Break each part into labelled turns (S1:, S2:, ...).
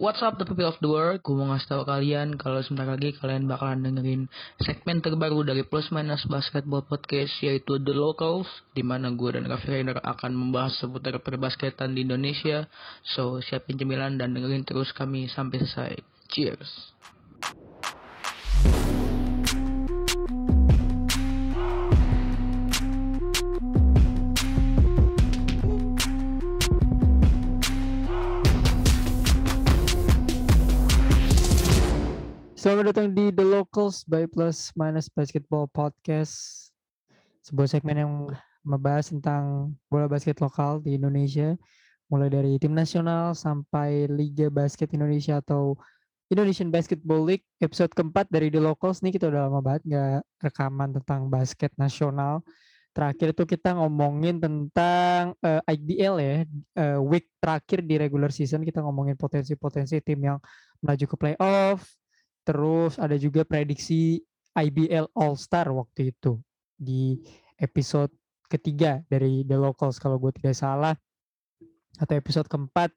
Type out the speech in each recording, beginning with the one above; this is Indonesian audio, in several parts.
S1: What's up the people of the world? Gue mau ngasih tau kalian kalau sebentar lagi kalian bakalan dengerin segmen terbaru dari Plus Minus Basketball Podcast yaitu The Locals di mana gue dan Raffi Rainer akan membahas seputar perbasketan di Indonesia. So siapin cemilan dan dengerin terus kami sampai selesai. Cheers.
S2: Selamat datang di The Locals by Plus Minus Basketball Podcast. Sebuah segmen yang membahas tentang bola basket lokal di Indonesia, mulai dari tim nasional sampai Liga Basket Indonesia atau Indonesian Basketball League. Episode keempat dari The Locals nih kita udah lama banget nggak rekaman tentang basket nasional. Terakhir itu kita ngomongin tentang uh, IBL ya, uh, week terakhir di regular season kita ngomongin potensi-potensi tim yang melaju ke playoff, Terus ada juga prediksi IBL All Star waktu itu di episode ketiga dari The Locals kalau gue tidak salah atau episode keempat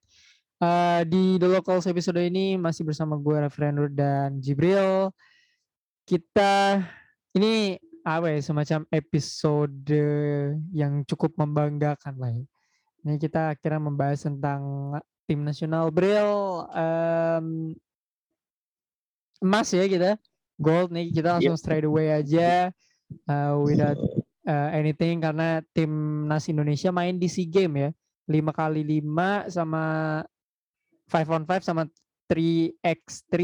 S2: uh, di The Locals episode ini masih bersama gue Referendur dan Jibril kita ini apa ya semacam episode yang cukup membanggakan lah ya. Ini kita akhirnya membahas tentang tim nasional Bril um, emas ya kita. Gold nih kita langsung yeah. straight away aja uh, without uh, anything. Karena timnas Indonesia main di SEA Game ya. Lima kali lima sama five on five sama 3x3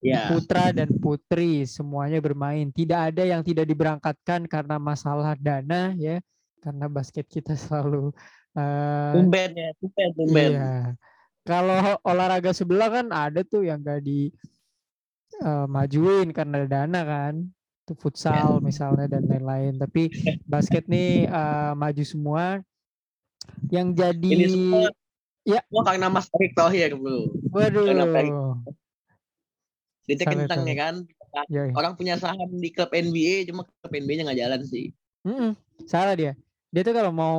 S2: yeah. putra dan putri semuanya bermain. Tidak ada yang tidak diberangkatkan karena masalah dana ya. Karena basket kita selalu
S3: uh, tumben ya tumben tumben.
S2: iya. kalau olahraga sebelah kan ada tuh yang gak di uh, majuin karena ada dana kan itu futsal yeah. misalnya dan lain-lain. Tapi basket nih uh, maju semua. Yang jadi
S3: ini semua ya. semua karena Mas Erick Thohir bro
S2: waduh.
S3: Dia kentang ya kan? Ya, ya. orang punya saham di klub NBA cuma klub NBA nya nggak jalan sih.
S2: Mm -mm, salah dia. Dia tuh kalau mau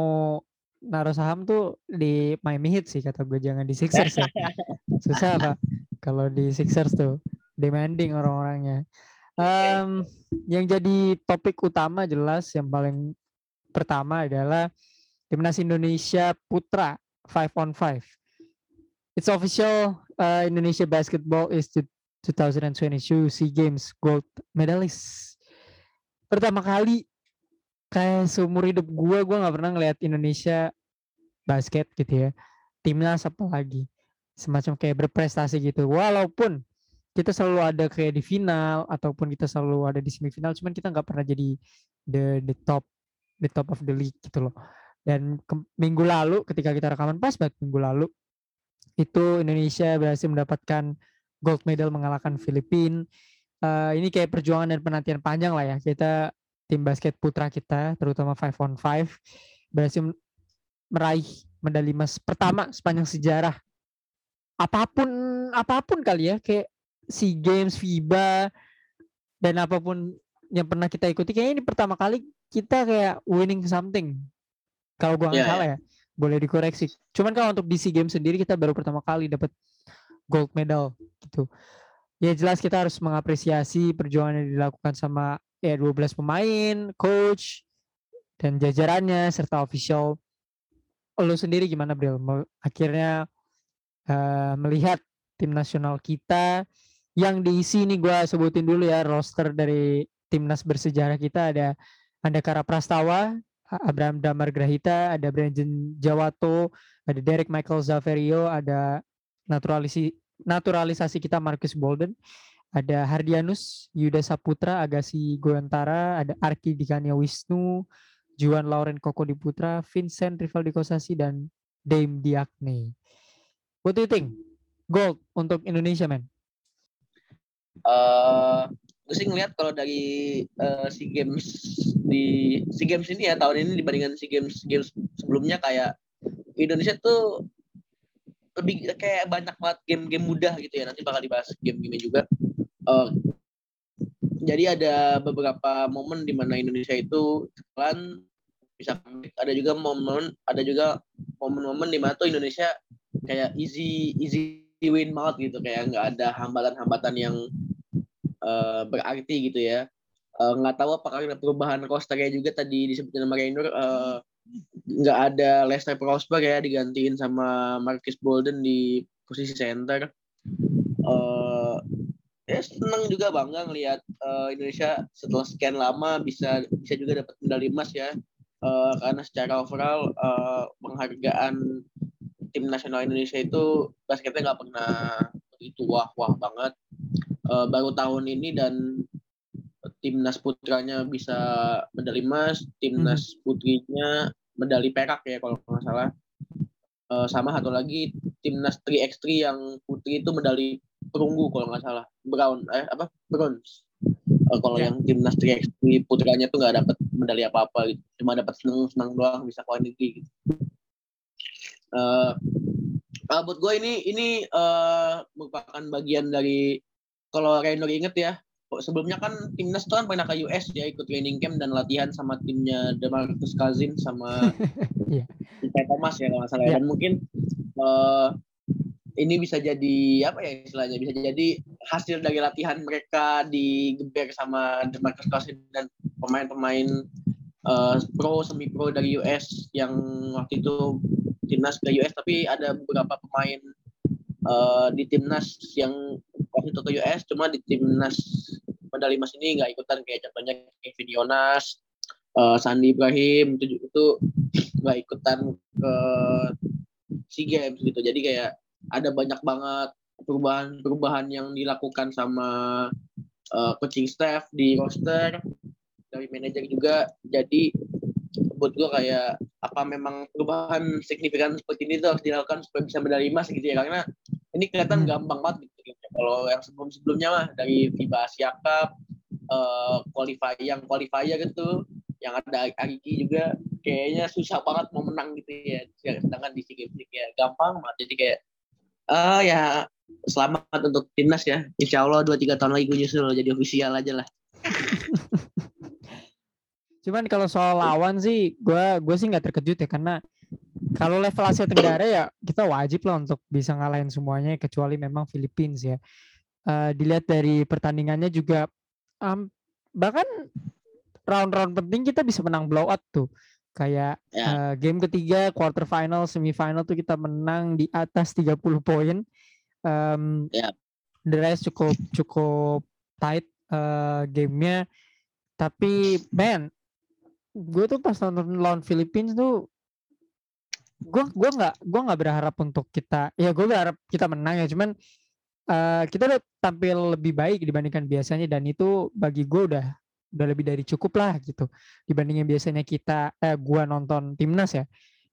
S2: naruh saham tuh di Miami Heat sih kata gue jangan di Sixers ya. Susah pak. Kalau di Sixers tuh demanding orang-orangnya. Um, yang jadi topik utama jelas yang paling pertama adalah timnas Indonesia putra five on five. It's official. Uh, Indonesia basketball is the 2022 SEA Games gold medalist. Pertama kali kayak seumur hidup gue, gue nggak pernah ngeliat Indonesia basket gitu ya. Timnas apalagi semacam kayak berprestasi gitu. Walaupun kita selalu ada kayak di final ataupun kita selalu ada di semifinal cuman kita nggak pernah jadi the the top the top of the league gitu loh. Dan ke, minggu lalu ketika kita rekaman pas banget minggu lalu itu Indonesia berhasil mendapatkan gold medal mengalahkan Filipina. Uh, ini kayak perjuangan dan penantian panjang lah ya. Kita tim basket putra kita terutama five on five berhasil meraih medali emas pertama sepanjang sejarah. Apa pun apa pun kali ya kayak SEA Games, FIBA dan apa pun yang pernah kita ikuti kayaknya ini pertama kali kita kayak winning something. Kalau gua nggak yeah, salah ya, boleh dikoreksi. Cuman kalau untuk di SEA Games sendiri kita baru pertama kali dapat gold medal gitu. Ya jelas kita harus mengapresiasi perjuangan yang dilakukan sama ya 12 pemain, coach dan jajarannya serta official. Lo sendiri gimana Bril? Akhirnya uh, melihat tim nasional kita yang diisi ini gue sebutin dulu ya roster dari timnas bersejarah kita ada Andakara Prastawa, Abraham Damar Grahita, ada Brandon Jawato, ada Derek Michael Zaverio, ada naturalisasi naturalisasi kita Marcus Bolden, ada Hardianus, Yuda Saputra, Agassi Goyantara, ada Arki Dikania Wisnu, Juan Lauren Koko Diputra, Vincent Rivaldi Kosasi, dan Dame Diakne. What do you think? Gold untuk Indonesia, man
S3: uh, gue sih ngeliat kalau dari uh, SEA Games di SEA Games ini ya tahun ini dibandingkan SEA Games games sebelumnya kayak Indonesia tuh lebih kayak banyak banget game-game mudah gitu ya nanti bakal dibahas game-game juga. Uh, jadi ada beberapa momen di mana Indonesia itu kan bisa ada juga momen ada juga momen-momen di mana tuh Indonesia kayak easy easy win banget gitu kayak nggak ada hambatan-hambatan yang uh, berarti gitu ya. Uh, nggak tahu apakah ada perubahan rosternya juga tadi disebutin sama Rainer uh, nggak ada Lester Prosper ya digantiin sama Marcus Bolden di posisi center. Uh, ya seneng juga bangga ngelihat uh, Indonesia setelah sekian lama bisa bisa juga dapat medali emas ya. Uh, karena secara overall uh, penghargaan tim nasional Indonesia itu basketnya nggak pernah begitu wah wah banget. Uh, baru tahun ini dan timnas putranya bisa medali emas timnas hmm. putrinya medali perak ya kalau nggak salah. Uh, sama satu lagi timnas 3x3 yang putri itu medali perunggu kalau nggak salah. Brown eh apa? Bronze. Uh, kalau yeah. yang timnas 3x3 putranya tuh nggak dapat medali apa apa gitu. Cuma dapat seneng senang doang bisa quality gitu uh, uh, buat gue ini ini uh, merupakan bagian dari kalau Rainer inget ya sebelumnya kan timnas tuh kan pernah ke US ya ikut training camp dan latihan sama timnya Demarcus Cousins sama yeah. Thomas ya kalau nggak salah yeah. dan mungkin uh, ini bisa jadi apa ya istilahnya bisa jadi hasil dari latihan mereka digeber sama Demarcus Cousins dan pemain-pemain uh, pro semi pro dari US yang waktu itu timnas ke US tapi ada beberapa pemain uh, di timnas yang waktu itu ke US cuma di timnas medali emas ini nggak ikutan kayak contohnya Kevin Yonas, uh, Sandi Ibrahim itu itu nggak ikutan ke SEA Games gitu. Jadi kayak ada banyak banget perubahan-perubahan yang dilakukan sama uh, coaching staff di roster dari manajer juga. Jadi buat gue kayak apa memang perubahan signifikan seperti ini tuh harus dilakukan supaya bisa medali emas gitu ya karena ini kelihatan hmm. gampang banget gitu kalau yang sebelum sebelumnya mah dari FIBA Asia Cup, uh, qualify yang qualifier gitu, yang ada Ariki juga kayaknya susah banget mau menang gitu ya. Sedangkan di SEA Games kayak gampang banget. Jadi kayak uh, ya selamat untuk timnas ya. Insya Allah dua tiga tahun lagi gue nyusul jadi ofisial aja lah.
S2: Cuman kalau soal lawan sih, gue gue sih nggak terkejut ya karena kalau level Asia Tenggara ya kita wajib lah untuk bisa ngalahin semuanya kecuali memang Philippines ya. Uh, dilihat dari pertandingannya juga um, bahkan round-round penting kita bisa menang blowout tuh. Kayak yeah. Ya. uh, game ketiga, quarter final, semifinal tuh kita menang di atas 30 poin. Um, yeah. The rest cukup cukup tight uh, gamenya. Tapi man, gue tuh pas nonton lawan Philippines tuh gue gue nggak gue nggak berharap untuk kita ya gue berharap kita menang ya. Cuman uh, kita udah tampil lebih baik dibandingkan biasanya dan itu bagi gue udah udah lebih dari cukup lah gitu dibandingin biasanya kita eh gue nonton timnas ya.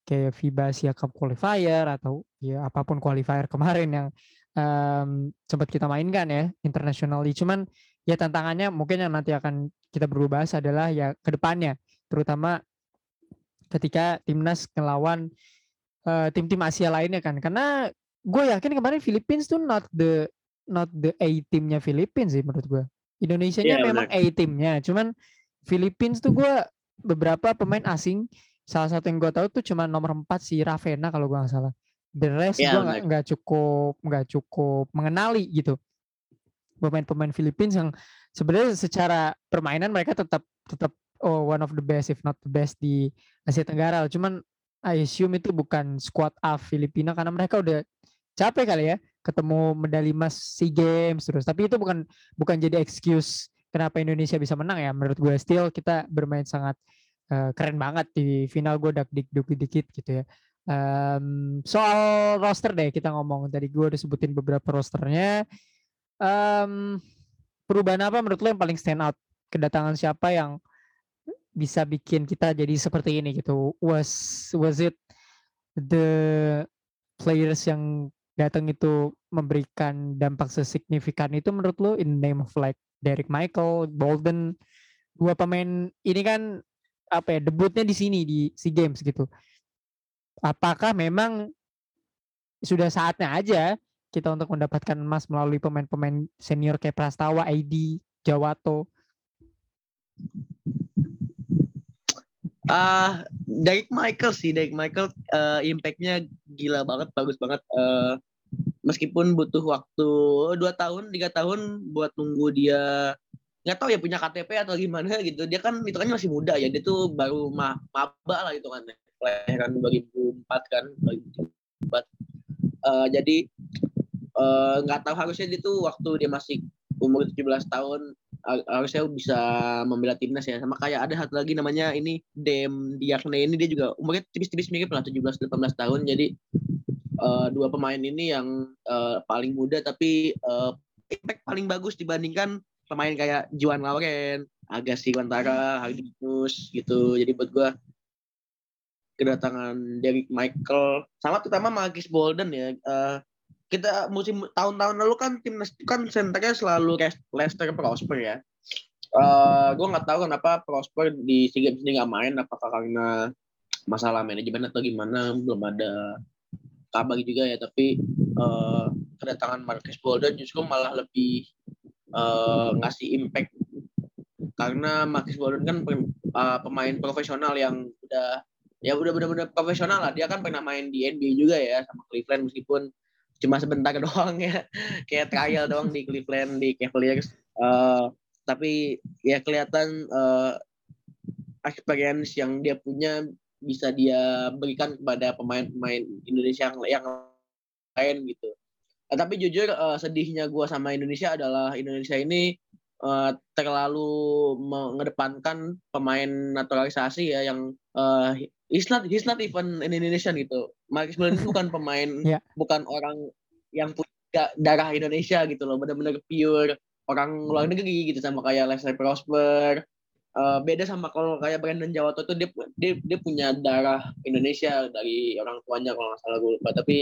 S2: Kayak FIBA Asia Cup qualifier atau ya apa pun qualifier kemarin yang um, sempat kita mainkan ya internationally. Cuman ya tantangannya mungkin yang nanti akan kita berubah adalah ya ke depannya terutama ketika timnas ngelawan uh, tim-tim Asia lainnya kan. Karena gue yakin kemarin Philippines tuh not the not the A timnya Philippines sih menurut gue Indonesia nya yeah, memang A timnya cuman Philippines tuh gue beberapa pemain asing salah satu yang gue tahu tuh cuma nomor 4 si Ravena kalau gue nggak salah. The rest yeah, gue nggak cukup nggak cukup mengenali gitu. Pemain-pemain Philippines yang sebenarnya secara permainan mereka tetap tetap oh one of the best if not the best di Asia Tenggara cuman I assume itu bukan squad A Filipina karena mereka udah capek kali ya ketemu medali emas SEA Games terus. Tapi itu bukan bukan jadi excuse kenapa Indonesia bisa menang ya. Menurut gue still kita bermain sangat uh, keren banget di final gue dak dik dikit gitu ya. Um, soal roster deh kita ngomong tadi gue udah sebutin beberapa rosternya. Um, perubahan apa menurut lo yang paling stand out? Kedatangan siapa yang bisa bikin kita jadi seperti ini gitu was was it the players yang datang itu memberikan dampak sesignifikan itu menurut lo in name of like Derek Michael, Bolden, dua pemain ini kan apa ya debutnya di sini di SEA Games gitu. Apakah memang sudah saatnya aja kita untuk mendapatkan emas melalui pemain-pemain senior kayak Prastawa, ID, Jawato?
S3: Uh, Derek Michael sih, Derek Michael uh, impact-nya gila banget, bagus banget. Uh, meskipun butuh waktu dua tahun tiga tahun buat nunggu dia nggak tahu ya punya KTP atau gimana gitu. Dia kan itu kan masih muda ya dia tuh baru ma maba lah itu kan kelahiran 2004 kan 2004 uh, jadi eh, nggak uh, tahu harusnya dia tuh waktu dia masih umur 17 tahun harusnya bisa membela timnas ya sama kayak ada satu lagi namanya ini Dem Diakne ini dia juga umurnya tipis-tipis mirip lah 17 18 tahun jadi uh, dua pemain ini yang uh, paling muda tapi uh, impact paling bagus dibandingkan pemain kayak Juan Lauren, Agassi Guantara, Hardinus gitu. Jadi buat gue kedatangan Derek Michael sama terutama Marcus Bolden ya. Uh, kita musim tahun-tahun lalu kan timnas kan senternya selalu Leicester Prosper ya. Uh, gue nggak tahu kenapa Prosper di SEA Games ini nggak main. Apakah karena masalah manajemen atau gimana belum ada kabar juga ya. Tapi uh, kedatangan Marcus Bolden justru malah lebih uh, ngasih impact. Karena Marcus Bolden kan uh, pemain profesional yang udah ya udah benar-benar profesional lah. Dia kan pernah main di NBA juga ya sama Cleveland meskipun cuma sebentar doang ya kayak trial doang di Cleveland di Cavaliers uh, tapi ya kelihatan uh, experience yang dia punya bisa dia berikan kepada pemain-pemain Indonesia yang, yang lain gitu. Nah, tapi jujur uh, sedihnya gue sama Indonesia adalah Indonesia ini uh, terlalu mengedepankan pemain naturalisasi ya yang uh, he's not he's not even an Indonesian gitu. Marcus Williams bukan pemain yeah. bukan orang yang punya darah Indonesia gitu loh, benar-benar pure orang luar negeri gitu sama kayak Leslie Prosper. Uh, beda sama kalau kayak Brandon Jawato tuh dia, dia dia punya darah Indonesia dari orang tuanya kalau nggak salah gue lupa tapi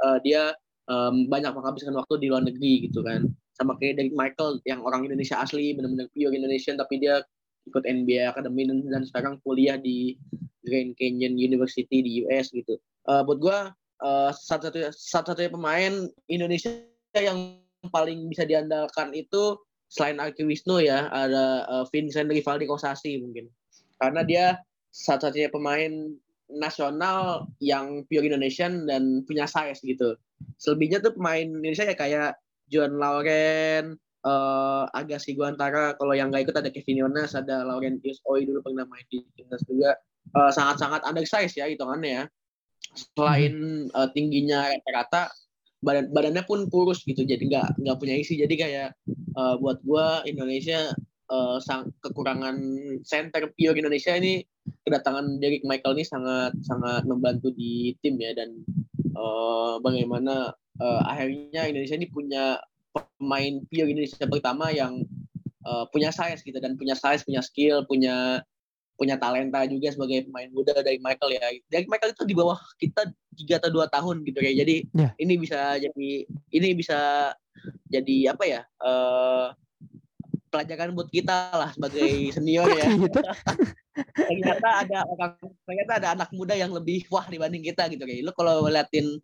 S3: uh, dia um, banyak menghabiskan waktu di luar negeri gitu kan sama kayak dari Michael yang orang Indonesia asli benar-benar pure Indonesian tapi dia ikut NBA Academy dan, dan sekarang kuliah di Grand Canyon University di US gitu. Uh, buat gue uh, satu-satunya satu-satunya pemain Indonesia yang paling bisa diandalkan itu selain Arki Wisnu ya ada uh, Vincent Rivaldi Kosasi mungkin karena dia satu-satunya pemain nasional yang pure Indonesian dan punya size gitu. Selebihnya tuh pemain Indonesia ya kayak John Lauren, uh, Agassi Guantara. Kalau yang nggak ikut ada Kevin Yonas, ada Laurentius Oi dulu pernah main di timnas juga. Uh, sangat-sangat undersize ya hitungannya ya. Selain uh, tingginya rata-rata, badan badannya pun kurus gitu jadi nggak nggak punya isi jadi kayak uh, buat gue Indonesia uh, sang kekurangan center pure Indonesia ini kedatangan Derek Michael ini sangat sangat membantu di tim ya dan uh, bagaimana uh, akhirnya Indonesia ini punya pemain pure Indonesia pertama yang uh, punya size gitu dan punya size punya skill punya punya talenta juga sebagai pemain muda dari Michael ya. Dari Michael itu di bawah kita tiga atau dua tahun gitu ya. Jadi yeah. ini bisa jadi ini bisa jadi apa ya? Uh, pelajaran buat kita lah sebagai senior ya. Gitu. ternyata ada orang ternyata ada anak muda yang lebih wah dibanding kita gitu kayak. Lu kalau liatin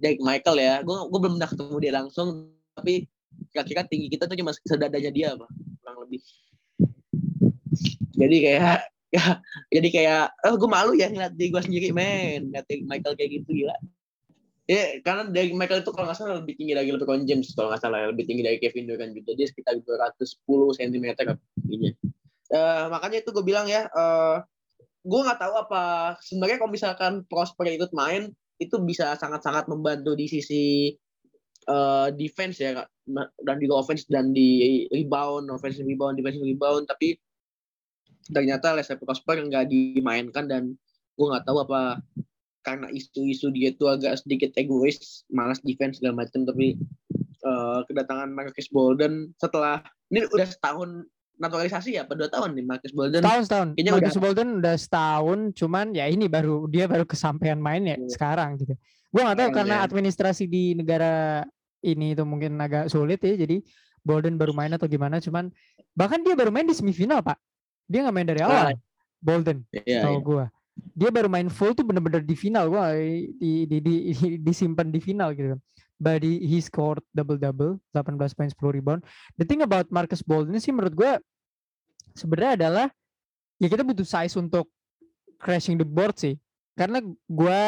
S3: Jack Michael ya, gue gue belum pernah ketemu dia langsung, tapi kira-kira tinggi kita tuh cuma sedadanya dia apa kurang lebih. Jadi kayak ya jadi kayak oh gue malu ya ngeliat di gue sendiri men. Ngeliat Michael kayak gitu gila. Ya karena dari Michael itu kalau nggak salah lebih tinggi dari LeBron James kalau nggak salah lebih tinggi dari Kevin Durant juga. Dia sekitar 210 cm tingginya. Uh, makanya itu gue bilang ya uh, gue nggak tahu apa sebenarnya kalau misalkan Prosper ikut main itu bisa sangat-sangat membantu di sisi uh, defense ya dan di offense dan di rebound offensive rebound defensive rebound tapi ternyata Leslie Prosper nggak dimainkan dan gue nggak tahu apa karena isu-isu dia itu agak sedikit egois, malas defense segala macam tapi uh, kedatangan Marcus Bolden setelah ini udah setahun naturalisasi ya, pada dua tahun nih Marcus Bolden.
S2: Setahun setahun. Kayaknya Marcus udah... Bolden udah setahun, cuman ya ini baru dia baru kesampaian main ya hmm. sekarang gitu. Gue nggak tahu hmm, karena ya. administrasi di negara ini itu mungkin agak sulit ya, jadi Bolden baru main atau gimana, cuman bahkan dia baru main di semifinal pak. Dia nggak main dari awal. Nah, Bolden, iya, tahu iya. gue. Dia baru main full tuh bener-bener di final. Gue di, di, di, di, disimpan di final gitu. But he, he scored double-double, 18 poin, 10 rebound. The thing about Marcus Bolden sih menurut gue sebenarnya adalah ya kita butuh size untuk crashing the board sih. Karena gue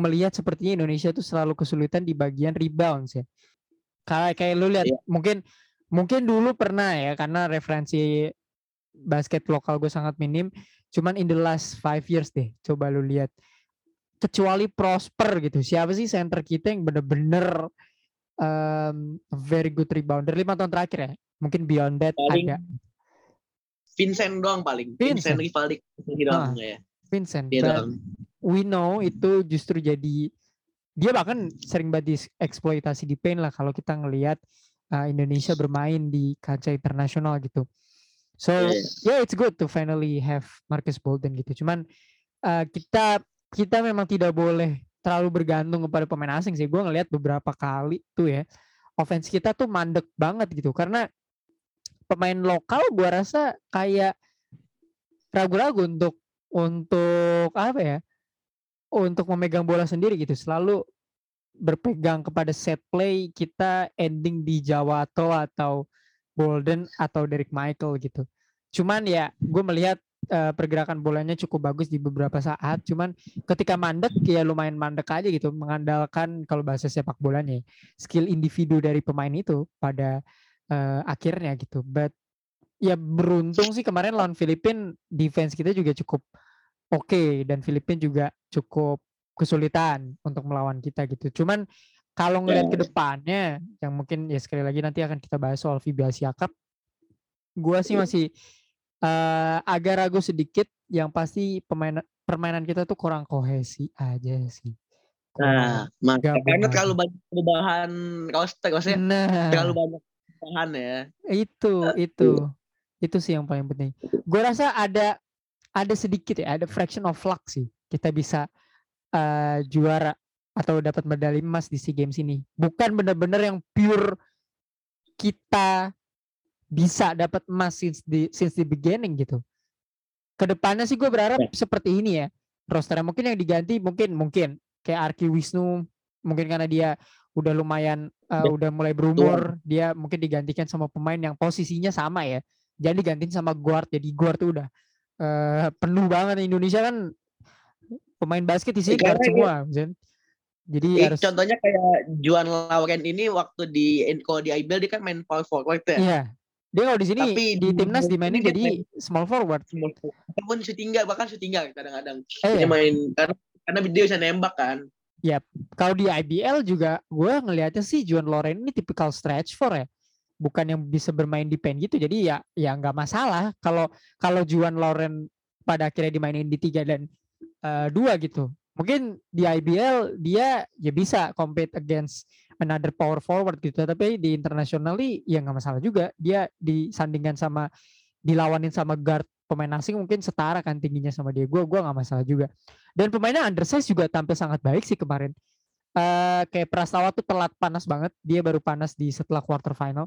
S2: melihat sepertinya Indonesia tuh selalu kesulitan di bagian rebounds ya. Kayak kayak lu lihat
S3: Iya.
S2: mungkin mungkin dulu pernah ya karena referensi basket lokal gue sangat minim. Cuman in the last five years deh, coba lu lihat. Kecuali Prosper gitu, siapa sih center kita yang bener-bener um, very good rebounder lima tahun terakhir ya? Mungkin beyond that
S3: Paling
S2: ada
S3: Vincent doang paling.
S2: Vincent.
S3: Vincent, Rivaldi
S2: Ah.
S3: doang ya.
S2: Vincent.
S3: Dia doang.
S2: We know itu justru jadi dia bahkan sering banget eksploitasi di paint lah kalau kita ngelihat uh, Indonesia bermain di kancah internasional gitu. So
S3: Iya.
S2: yeah it's good to finally have Marcus Bolden gitu. Cuman uh, kita kita memang tidak boleh terlalu bergantung kepada pemain asing sih. Gue ngelihat beberapa kali tuh ya offense kita tuh mandek banget gitu karena pemain lokal gua rasa kayak ragu-ragu untuk untuk apa ya untuk memegang bola sendiri gitu selalu berpegang kepada set play kita ending di Jawato atau Bolden atau Derek Michael gitu. Cuman ya gue melihat eh, pergerakan bolanya cukup bagus di beberapa saat cuman ketika mandek ya lumayan mandek aja gitu mengandalkan kalau bahasa sepak bolanya ya, skill individu dari pemain itu pada eh, akhirnya gitu. But ya beruntung sih kemarin lawan Filipina defense kita juga cukup oke dan Filipina juga cukup kesulitan untuk melawan kita gitu. Cuman kalau ngelihat ke depannya yang mungkin ya sekali lagi nanti akan kita bahas soal FIBA Asia Cup. Gua sih masih eh, agak ragu sedikit yang pasti pemain permainan kita tuh kurang kohesi aja sih.
S3: Nah,
S2: Kurang gabung
S3: karena terlalu banyak perubahan roster, maksudnya
S2: Nah,
S3: terlalu banyak perubahan ya.
S2: itu itu itu sih yang paling penting gue rasa ada ada sedikit ya ada fraction of luck sih. Kita bisa eh, juara atau dapat medali emas di SEA Games ini. Bukan benar-benar yang pure kita bisa dapat emas since the since the beginning gitu. Ke depannya sih gue berharap seperti ini ya rosternya. Mungkin yang diganti mungkin mungkin. Kayak Arki Wisnu mungkin karena dia udah lumayan uh,
S3: Udah
S2: udah mulai berumur dia mungkin digantikan sama pemain yang posisinya sama ya. Jadi digantiin sama guard jadi guard tuh udah eh, penuh banget Indonesia kan pemain basket di sini
S3: Ya,
S2: semua Zen. jadi
S3: Eh,
S2: harus
S3: Contohnya kayak Juan Lauren ini waktu di kalau di IBL dia kan main power forward ya.
S2: iya dia kalau di sini
S3: Tapi
S2: di timnas
S3: di-
S2: dimainin jadi small forward
S3: Small forward. Ataupun shooting guard bahkan shooting guard kadang-kadang.
S2: Eh,
S3: Dia main karena karena dia bisa nembak kan.
S2: kalau di IBL juga gue ngelihatnya sih Juan Loren ini tipikal stretch four ya bukan yang bisa bermain di paint gitu jadi ya ya nggak masalah. Kalau kalau Juan Loren pada akhirnya dimainin di tiga dan eh, dua gitu mungkin di IBL dia ya bisa compete against another power forward gitu tapi di internationally ya nggak masalah juga. Dia disandingkan sama dilawanin sama guard pemain asing mungkin setara kan tingginya sama dia. Gue gua nggak masalah juga. Dan pemainnya undersize juga tampil sangat baik sih kemarin. Eh kayak Prastawa tuh telat panas banget dia baru panas di setelah quarter final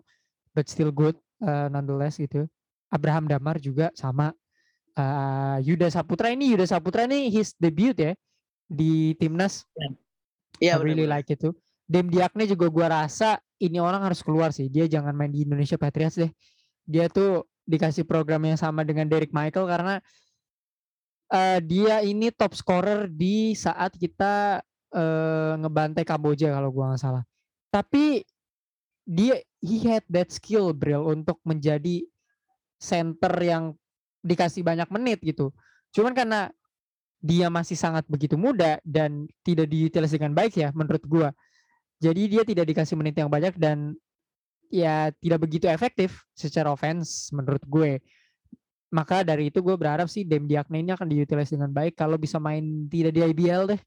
S2: but still good eh, nonetheless gitu Abraham Damar juga sama eh Yuda Saputra ini Yuda Saputra ini his debut ya di timnas
S3: Iya
S2: I really
S3: benar.
S2: like itu. Dem Diakne juga gua rasa ini orang harus keluar sih. Dia jangan main di Indonesia Patriots deh. Dia tuh dikasih program yang sama dengan Derek Michael karena eh, dia ini top scorer di saat kita eh, ngebantai Kamboja kalau gua nggak salah. Tapi dia he had that skill Bril untuk menjadi center yang dikasih banyak menit gitu. Cuman karena dia masih sangat begitu muda dan tidak diutilisasi dengan baik ya menurut gua. Jadi dia tidak dikasih menit yang banyak dan ya tidak begitu efektif secara offense menurut gue. Maka dari itu gue berharap sih Dem Diakne ini akan diutilisasi dengan baik kalau bisa main tidak di IBL deh.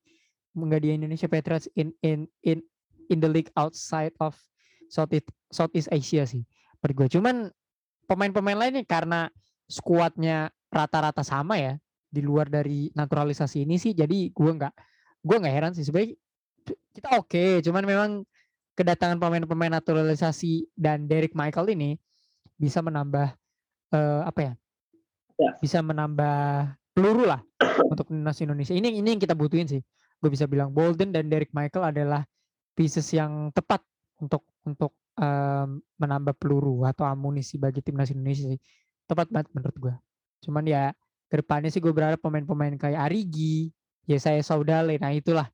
S2: Enggak di Indonesia Patriots in in in in the league outside of Southeast Southeast Asia sih. Menurut gue cuman pemain-pemain lainnya karena skuadnya rata-rata sama ya di luar dari naturalisasi ini sih jadi gue nggak gue nggak heran sih sebenarnya kita oke cuman memang kedatangan pemain-pemain naturalisasi dan Derek Michael ini bisa menambah eh, apa ya
S3: Ya.
S2: bisa menambah peluru lah untuk timnas Indonesia ini ini yang kita butuhin sih gue bisa bilang Bolden dan Derek Michael adalah pieces yang tepat untuk untuk em, menambah peluru atau amunisi bagi timnas Indonesia sih. Tepat banget menurut gue cuman ya ke depannya sih gue berharap pemain-pemain kayak Arigi ya saya Saudale nah itulah.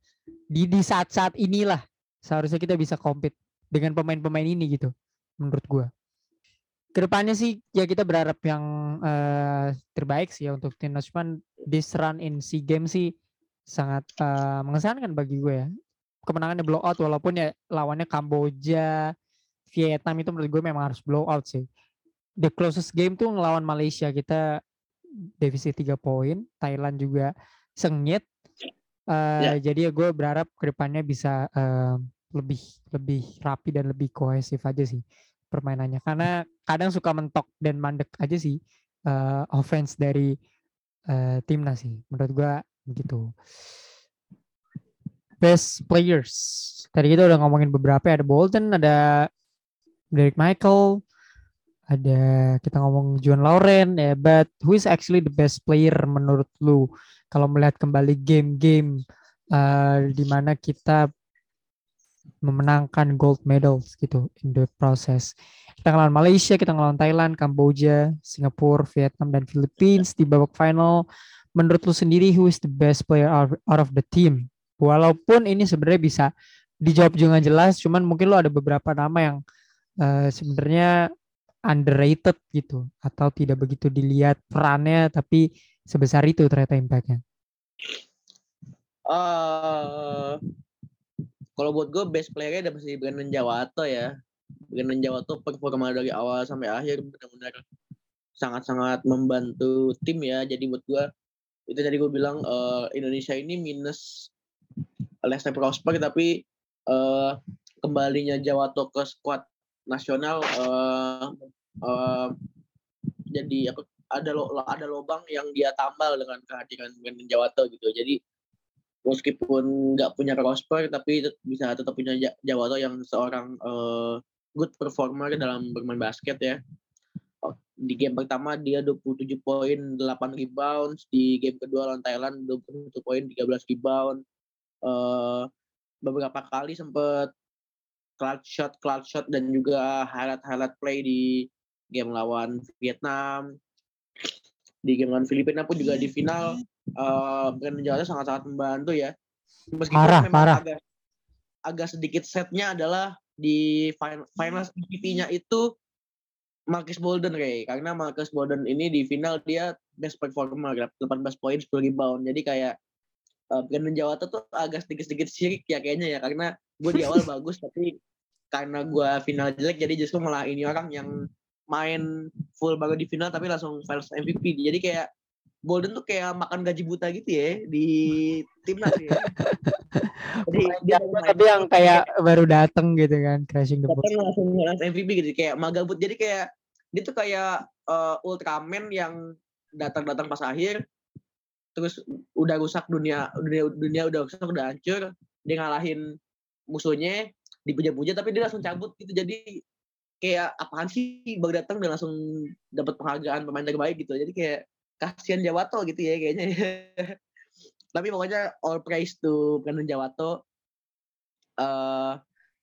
S2: Di di saat-saat inilah seharusnya kita bisa compete dengan pemain-pemain ini gitu menurut gua. Ke depannya sih ya kita berharap yang uh, terbaik sih ya untuk timnas. Cuman this run in SEA Games sih sangat uh, mengesankan bagi gue ya kemenangannya blowout walaupun ya lawannya Kamboja Vietnam itu menurut gue memang harus blowout sih. The closest game tuh ngelawan Malaysia kita defisit tiga poin Thailand juga sengit. Uh, ya. jadi ya gue berharap ke depannya bisa uh, lebih lebih rapi dan lebih kohesif aja sih permainannya. Karena kadang suka mentok dan mandek aja sih uh, offense dari uh, timnas sih menurut gua gitu best players tadi kita udah ngomongin beberapa ada Bolton ada Derek Michael ada kita ngomong John Lauren ya but who is actually the best player menurut lu kalau melihat kembali game-game uh, di mana kita memenangkan gold medals gitu in the process. Kita ngelawan Malaysia, kita ngelawan Thailand, Kamboja, Singapura, Vietnam, dan Philippines di babak final. Menurut lu sendiri, who is the best player out of the team? Walaupun ini sebenarnya bisa dijawab juga jelas, cuman mungkin lo ada beberapa nama yang uh, sebenarnya underrated gitu atau tidak begitu dilihat perannya tapi sebesar itu ternyata impactnya.
S3: Uh, kalau buat gue best playernya udah pasti Brandon Jawato ya. Brandon Jawato performa dari awal sampai akhir benar-benar sangat-sangat membantu tim ya. Jadi buat gue itu tadi gue bilang uh, Indonesia ini minus Lester Prosper tapi uh, kembalinya Jawato ke skuad nasional uh, uh, jadi ada lo, ada lobang yang dia tambal dengan kehadiran Brandon Jawato gitu. Jadi meskipun nggak punya prosper tapi bisa tetap punya Jawato yang seorang uh, good performer dalam bermain basket ya. Oh, di game pertama dia 27 poin, 8 rebound. Di game kedua lawan Thailand 21 poin, 13 rebound. Uh, beberapa kali sempat clutch shot, clutch shot dan juga highlight-highlight play di game lawan Vietnam. Di game lawan Filipina pun juga di final uh, Brandon Jawa sangat-sangat membantu ya.
S2: Meskipun parah, memang parah.
S3: agak agak sedikit setnya adalah di final, final MVP-nya itu Marcus Bolden Ray karena Marcus Bolden ini di final dia best performer 18 poin 10 rebound jadi kayak uh, Brandon Jawa tuh agak sedikit-sedikit sirik ya kayaknya ya karena gue di awal bagus tapi karena gue final jelek jadi justru malah ini orang yang main full baru di final tapi langsung finals MVP jadi kayak Bolden tuh kayak makan gaji buta gitu ya di timnas ya.
S2: Jadi dia tapi yang kayak baru dateng gitu kan crashing the box.
S3: langsung langsung MVP gitu kayak magabut. Jadi kayak dia tuh kayak uh, Ultraman yang datang-datang pas akhir terus udah rusak dunia dunia dunia udah rusak udah hancur dia ngalahin musuhnya dipuja-puja tapi dia langsung cabut gitu jadi kayak apaan sih baru datang dan langsung dapat penghargaan pemain terbaik gitu jadi kayak kasihan Jawato gitu ya kayaknya. Tapi pokoknya all praise to Brandon Jawato. Uh,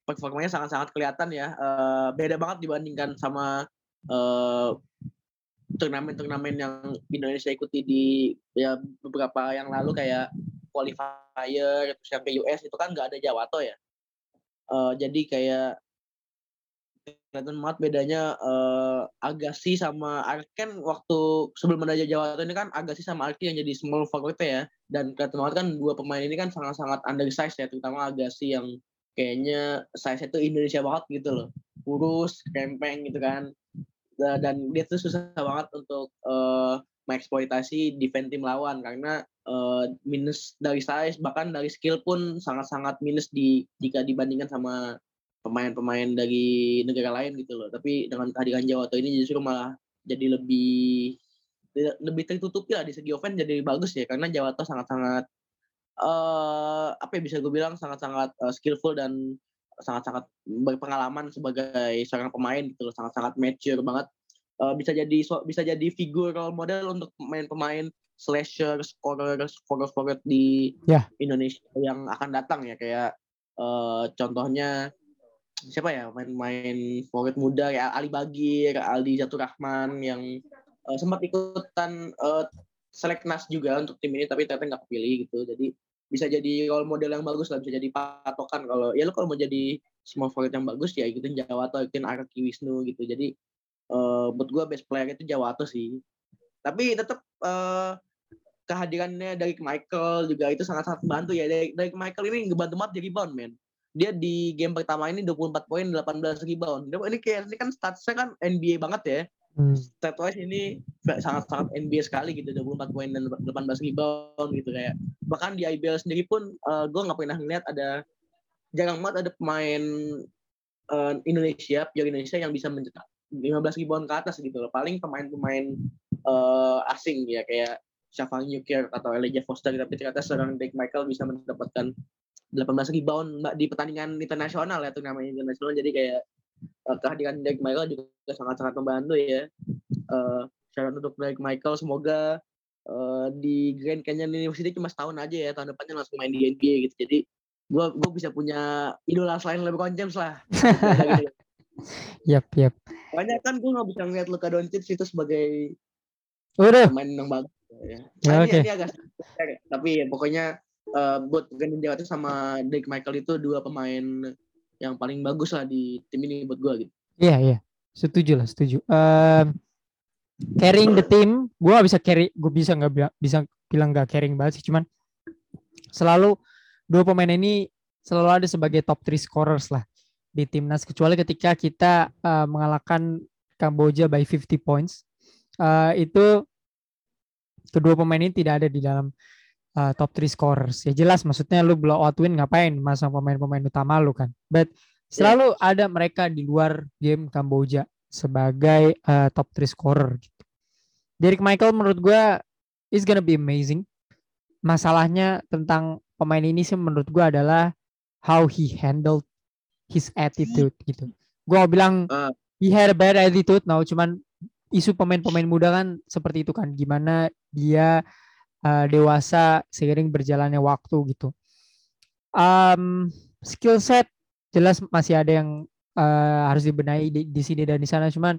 S3: performanya sangat-sangat kelihatan ya. Uh, beda banget dibandingkan sama uh, turnamen-turnamen yang Indonesia ikuti di ya beberapa yang lalu kayak qualifier terus yang ke US itu kan nggak ada Jawato ya. Uh, jadi kayak kelihatan banget bedanya uh, Agassi sama Arken waktu sebelum ada Jawa ini kan Agassi sama Arki yang jadi small forward ya. Dan kelihatan banget kan dua pemain ini kan sangat-sangat undersize ya terutama Agassi yang kayaknya size itu Indonesia banget gitu loh. Kurus kempeng gitu kan dan dia tuh susah banget untuk uh, mengeksploitasi defense tim lawan karena uh, minus dari size bahkan dari skill pun sangat-sangat minus di jika dibandingkan sama pemain-pemain dari negara lain gitu loh. Tapi dengan kehadiran Jawa ini justru malah jadi lebih lebih tertutupi lah di segi offense jadi bagus ya karena Jawa sangat-sangat uh, apa ya bisa gue bilang sangat-sangat uh, skillful dan sangat-sangat berpengalaman sebagai seorang pemain gitu loh sangat-sangat mature banget uh, bisa jadi so, bisa jadi figur role model untuk pemain-pemain slasher scorer scorer scorer di yeah. Indonesia yang akan datang ya kayak uh, contohnya siapa ya main-main forward muda kayak Ali Bagir, Aldi Jatuh Rahman yang uh, sempat ikutan uh, seleknas juga untuk tim ini tapi ternyata nggak kepilih gitu. Jadi bisa jadi role model yang bagus lah bisa jadi patokan kalau ya lo kalau mau jadi small forward yang bagus ya ikutin Jawato ikutin Araki Wisnu gitu. Jadi uh, buat gue best player itu Jawato sih. Tapi tetap uh, kehadirannya dari Michael juga itu sangat-sangat membantu ya. Dari, Michael ini ngebantu banget di rebound men. Dia di game pertama ini 24 poin 18 rebound. Ini kayak ini kan statsnya kan NBA banget ya hmm. stat wise ini sangat-sangat NBA sekali gitu 24 poin dan 18 rebound gitu kayak bahkan di IBL sendiri pun uh, eh, gue nggak pernah ngeliat ada jarang banget ada pemain uh, Indonesia pure Indonesia yang bisa mencetak 15 rebound ke atas gitu loh. Paling pemain-pemain uh, asing ya kayak Shafang Yukir atau Elijah Foster tapi ternyata seorang Drake Michael bisa mendapatkan 18 rebound di pertandingan internasional ya namanya internasional. Jadi kayak uh, kehadiran Drake Michael juga sangat-sangat membantu ya uh, syarat untuk Drake Michael semoga uh, di Grand Canyon University cuma setahun aja ya tahun depannya langsung main di NBA gitu jadi gue gue bisa punya idola selain LeBron James lah
S2: Yap, yap.
S3: Banyak kan gue gak bisa ngeliat Luka Doncic itu sebagai
S2: Udah.
S3: pemain yang bagus ya. ya nah, okay. ini, agak tapi ya, pokoknya uh, buat Brandon Jawa sama Drake Michael itu dua pemain yang paling bagus lah di tim ini buat gue gitu.
S2: Iya iya, setuju lah setuju. Um, carrying the team, gue bisa carry, gue bisa nggak bisa bilang gak carrying banget sih, cuman selalu dua pemain ini selalu ada sebagai top 3 scorers lah di timnas kecuali ketika kita uh, mengalahkan Kamboja by 50 points uh, itu kedua pemain ini tidak ada di dalam uh, top 3 scorers. Ya jelas maksudnya lu blow out win ngapain masang pemain-pemain utama lu kan. But selalu yeah. ada mereka di luar game Kamboja sebagai uh, top 3 scorer gitu. Derek Michael menurut gue is gonna be amazing. Masalahnya tentang pemain ini sih menurut gue adalah how he handled his attitude gitu. Gue bilang uh. he had a bad attitude, now cuman isu pemain-pemain muda kan seperti itu kan gimana dia uh, dewasa seiring berjalannya waktu gitu. Um, skill set jelas masih ada yang uh, harus dibenahi di, di sini dan di sana. Cuman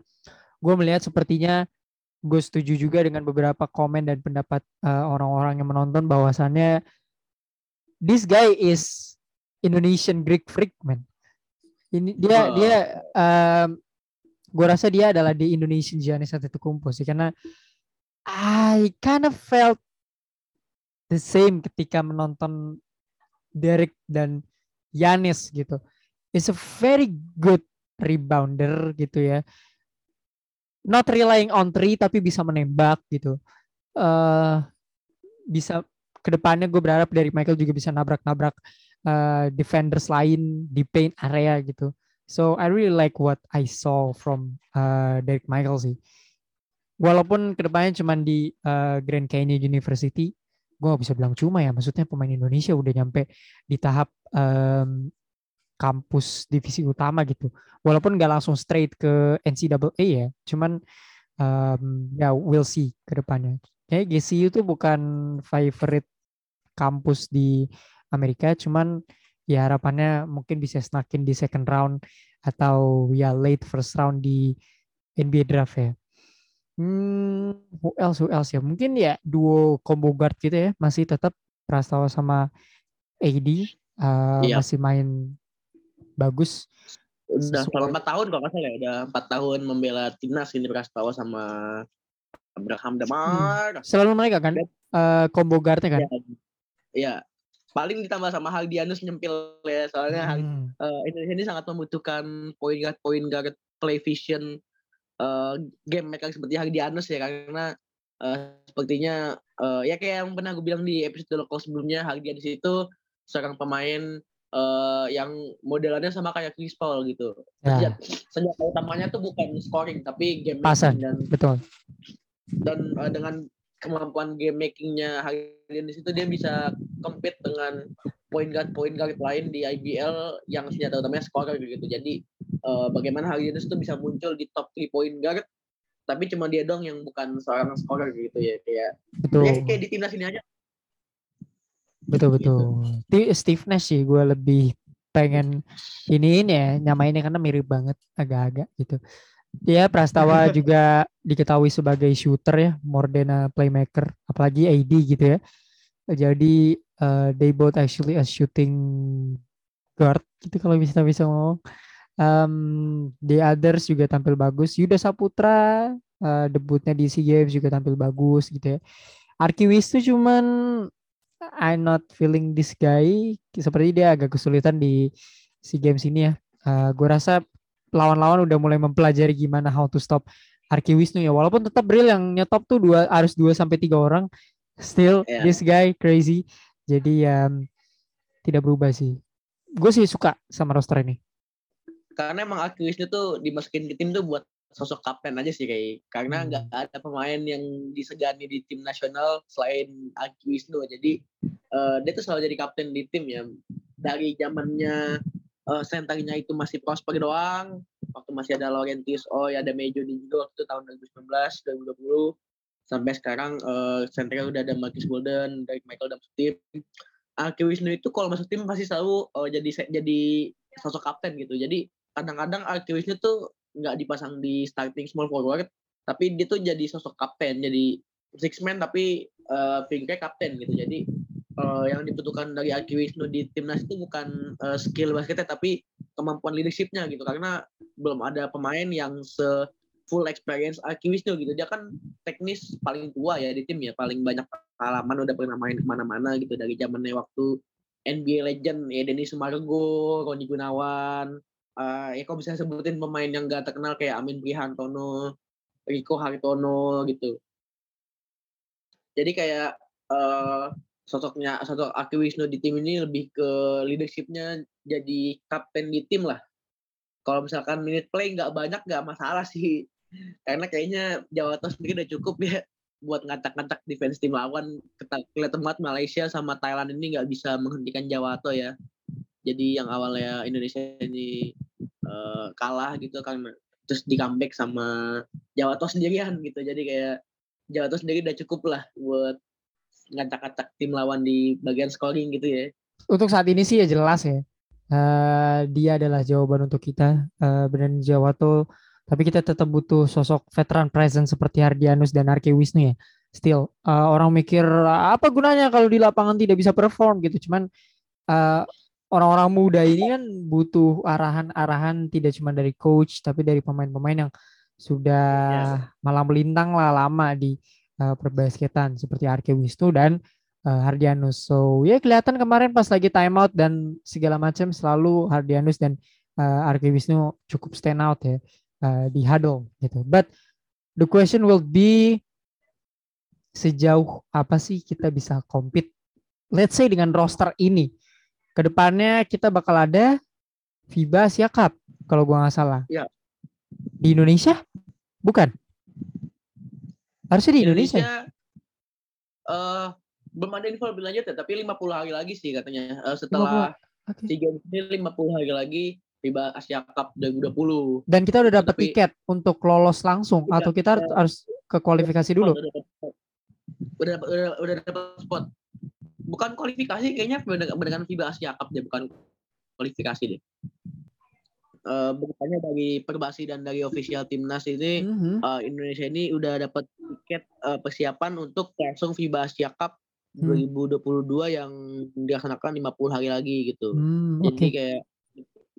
S2: gue melihat sepertinya gue setuju juga dengan beberapa komen dan pendapat uh, orang-orang uh, yang menonton bahwasannya this guy is Indonesian Greek freak man. Ini dia oh. dia um, gue rasa dia adalah di Indonesian Giannis Antetokounmpo sih. Karena I kind of felt the same ketika menonton Derek dan Yanis gitu. It's a very good rebounder gitu ya. Not relying on three tapi bisa menembak gitu. Uh, bisa ke depannya gue berharap dari Michael juga bisa nabrak-nabrak uh, defenders lain di paint area gitu. So I really like what I saw from uh, Derek Michael sih. Walaupun ke depannya cuma di uh, Grand Canyon University, gue bisa bilang cuma ya. Maksudnya pemain Indonesia udah nyampe di tahap um, kampus divisi utama gitu. Walaupun gak langsung straight ke NCAA ya. Cuman um, ya we'll see ke depannya. Kayak GCU itu bukan favorite kampus di Amerika, cuman ya harapannya mungkin bisa snakin di second round atau ya late first round di NBA draft ya. Hmm, who else, who else ya? Mungkin ya duo combo guard gitu ya, masih tetap Prastawa sama AD uh, iya. masih main bagus.
S3: Udah selama empat tahun kalau nggak salah ya, udah empat tahun membela timnas ini Prastawa sama Abraham Damar.
S2: Hmm. Selalu mereka kan uh, combo guardnya kan?
S3: Iya, paling ditambah sama Haldianus nyempil ya soalnya hmm. uh, Indonesia ini sangat membutuhkan point guard point guard play vision uh, game mereka seperti Haldianus ya karena uh, sepertinya uh, ya kayak yang pernah gue bilang di episode lokal sebelumnya Haldianus itu seorang pemain uh, yang modelannya sama kayak Chris Paul gitu. Ya. Senjata utamanya tuh bukan scoring tapi game
S2: Pasan. dan betul.
S3: Dan uh, dengan kemampuan game makingnya Hagen di situ dia bisa compete dengan point guard point guard lain di IBL yang senjata utamanya scorer gitu jadi uh, bagaimana Hagen itu bisa muncul di top 3 point guard tapi cuma dia dong yang bukan seorang scorer gitu ya kayak
S2: betul.
S3: ya kayak di timnas ini aja
S2: betul betul gitu. Steve Nash sih gue lebih pengen ini ini ya nyamainnya karena mirip banget agak-agak gitu Ya, Prastawa juga diketahui sebagai shooter ya, more than a playmaker, apalagi AD gitu ya. Jadi uh, they both actually a shooting guard gitu kalau bisa bisa ngomong. Um, the others juga tampil bagus. Yuda Saputra uh, debutnya di SEA Games juga tampil bagus gitu ya. Arkiwis tuh cuman I'm not feeling this guy. Seperti dia agak kesulitan di SEA Games ini ya. Uh, gue rasa lawan-lawan udah mulai mempelajari gimana how to stop Arki Wisnu ya. Walaupun tetap Bril yang nyetop tuh dua harus dua sampai tiga orang. Still yeah. this guy crazy. Jadi ya tidak berubah sih. Gue sih suka sama roster ini.
S3: Karena emang Arki Wisnu tuh dimasukin ke tim tuh buat sosok kapten aja sih kayak karena hmm. nggak hmm. ada pemain yang disegani di tim nasional selain Aki Wisnu jadi uh, dia tuh selalu jadi kapten di tim ya dari zamannya uh, senternya itu masih prosper doang waktu masih ada Laurentius oh ya ada Mejo di juga waktu itu tahun 2019 2020 sampai sekarang uh, senternya udah ada Marcus Golden dari Michael dalam tim. Aki Wisnu itu kalau masuk tim pasti selalu uh, jadi jadi sosok kapten gitu. Jadi kadang-kadang Aki Wisnu tuh nggak dipasang di starting small forward tapi dia tuh jadi sosok kapten jadi six man tapi uh, kapten gitu. Jadi uh, yang dibutuhkan dari Aki Wisnu di timnas itu bukan uh, skill basketnya tapi kemampuan leadershipnya gitu. Karena belum ada pemain yang se full experience Aki Wisnu gitu dia kan teknis paling tua ya di tim ya paling banyak pengalaman udah pernah main ke mana-mana gitu dari zamannya waktu NBA legend ya Denny Sumargo, Roni Gunawan, uh, ya kok bisa sebutin pemain yang gak terkenal kayak Amin Prihantono, Rico Hartono gitu. Jadi kayak uh, sosoknya sosok Aki Wisnu di tim ini lebih ke leadershipnya jadi kapten di tim lah. Kalau misalkan minute play nggak banyak nggak masalah sih. Karena kayaknya Jawa Tengah sendiri udah cukup ya buat ngacak-ngacak defense tim lawan. Kelihatan banget Malaysia sama Thailand ini nggak bisa menghentikan Jawa Tengah ya. Jadi yang awalnya Indonesia ini uh, kalah gitu kan terus di comeback sama Jawa Tos sendirian gitu. Jadi kayak Jawa Tos sendiri udah cukup lah buat ngacak-ngacak tim lawan di bagian scoring gitu ya.
S2: Untuk saat ini sih ya jelas ya uh, dia adalah jawaban untuk kita uh, Jawa Tos tapi kita tetap butuh sosok veteran present seperti Hardianus dan Arke Wisnu ya still uh, orang mikir apa gunanya kalau di lapangan tidak bisa perform gitu cuman uh, orang-orang muda ini kan butuh arahan-arahan tidak cuma dari coach tapi dari pemain-pemain yang sudah yeah. malam melintang lah lama di uh, perbasketan seperti Arke Wisnu dan uh, Hardianus. So ya kelihatan kemarin pas lagi time out dan segala macam selalu Hardianus dan uh, Arke Wisnu cukup stand out ya uh, di huddle gitu. But the question will be sejauh apa sih kita bisa compete let's say dengan roster ini Ke depannya kita bakal ada FIBA Asia Cup kalau gua nggak salah.
S3: Ya.
S2: Di Indonesia? Bukan. Harusnya di Indonesia. Indonesia
S3: uh, belum ada info lebih lanjut ya, tapi 50 hari lagi sih katanya. Uh, setelah okay. tiga ini 50 hari lagi FIBA Asia Cup 2020.
S2: Dan kita udah dapat tiket untuk lolos langsung tidak, atau kita ya, harus ke kualifikasi dulu?
S3: Udah dapat udah, udah dapat spot bukan kualifikasi kayaknya dengan FIBA Asia Cup deh bukan kualifikasi deh uh, bukannya dari Perbasi dan dari official timnas ini mm-hmm. uh, Indonesia ini udah dapat tiket uh, persiapan untuk langsung FIBA Asia Cup mm. 2022 yang dilaksanakan 50 hari lagi gitu. Mm, Jadi kayak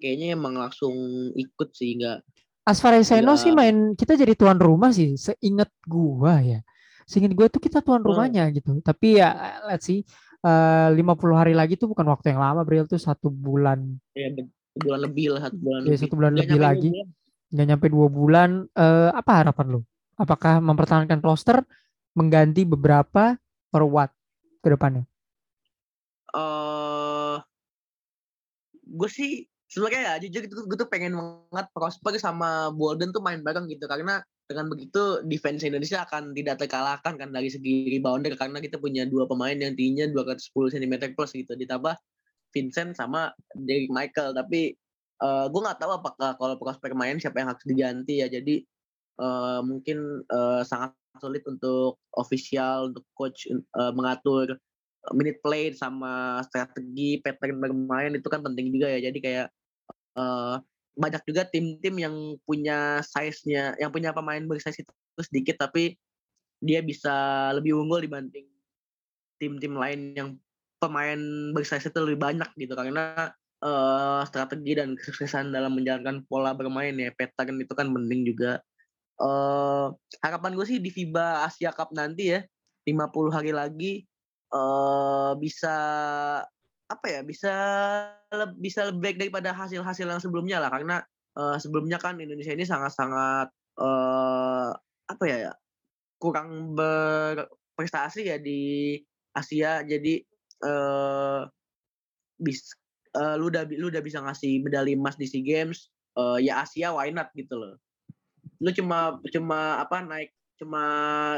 S3: kayaknya emang langsung ikut sih enggak
S2: As far as I know sih main kita jadi tuan rumah sih seingat gua ya. Seingat gua tuh kita tuan hmm. rumahnya hmm. gitu. Tapi ya let's see Eh, lima puluh hari lagi tuh bukan waktu yang lama Bril tuh satu bulan
S3: ya bulan lebih lah satu bulan
S2: ya, satu bulan lebih lagi nggak nyampe dua bulan uh, apa harapan lu apakah mempertahankan roster mengganti beberapa or what ke depannya
S3: uh, gue sih sebenarnya ya jujur gue tuh pengen banget Prosper sama Bolden tuh main bareng gitu. Karena dengan begitu defense Indonesia akan tidak terkalahkan kan dari segi rebounder karena kita punya dua pemain yang tingginya 210 cm plus gitu. Ditambah Vincent sama Derek Michael. Tapi uh, gue nggak tahu apakah kalau prospek main siapa yang harus diganti ya. Jadi uh, mungkin uh, sangat sulit untuk official untuk coach uh, mengatur minute play sama strategi pattern bermain itu kan penting juga ya. Jadi kayak banyak juga tim-tim yang punya size-nya, yang punya pemain bersize itu sedikit tapi dia bisa lebih unggul dibanding tim-tim lain yang pemain bersize itu lebih banyak gitu karena uh, strategi dan kesuksesan dalam menjalankan pola bermain ya pattern itu kan penting juga. Uh, harapan gue sih di FIBA Asia Cup nanti ya 50 hari lagi uh, bisa apa ya bisa bisa lebih baik daripada hasil-hasil yang sebelumnya lah. Karena uh, sebelumnya kan Indonesia ini sangat-sangat uh, apa ya kurang berprestasi ya di Asia. Jadi uh, bis uh, lu udah lu udah bisa ngasih medali emas di SEA Games uh, ya Asia why not gitu loh. Lu cuma cuma apa naik cuma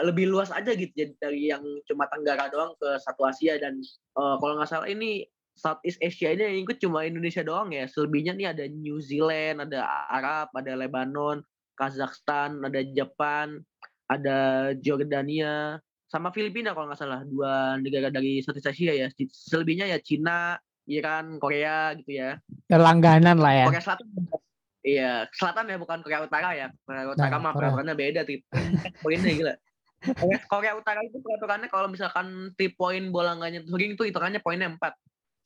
S3: lebih luas aja gitu jadi dari yang cuma Tenggara doang ke satu Asia dan uh, kalau nggak salah ini Southeast Asia ini yang ikut cuma Indonesia doang ya selebihnya nih ada New Zealand ada Arab ada Lebanon Kazakhstan ada Jepang ada Jordania sama Filipina kalau nggak salah dua negara dari Southeast Asia ya selebihnya ya Cina Iran Korea gitu ya,
S2: ya langganan lah ya
S3: Korea Selatan Iya, selatan ya bukan Korea Utara ya. Korea Utara nah, mah peraturannya beda tip. Poinnya gila. Korea, Utara itu peraturannya kalau misalkan tip poin bola nggak nyentuh ring itu hitungannya poinnya empat.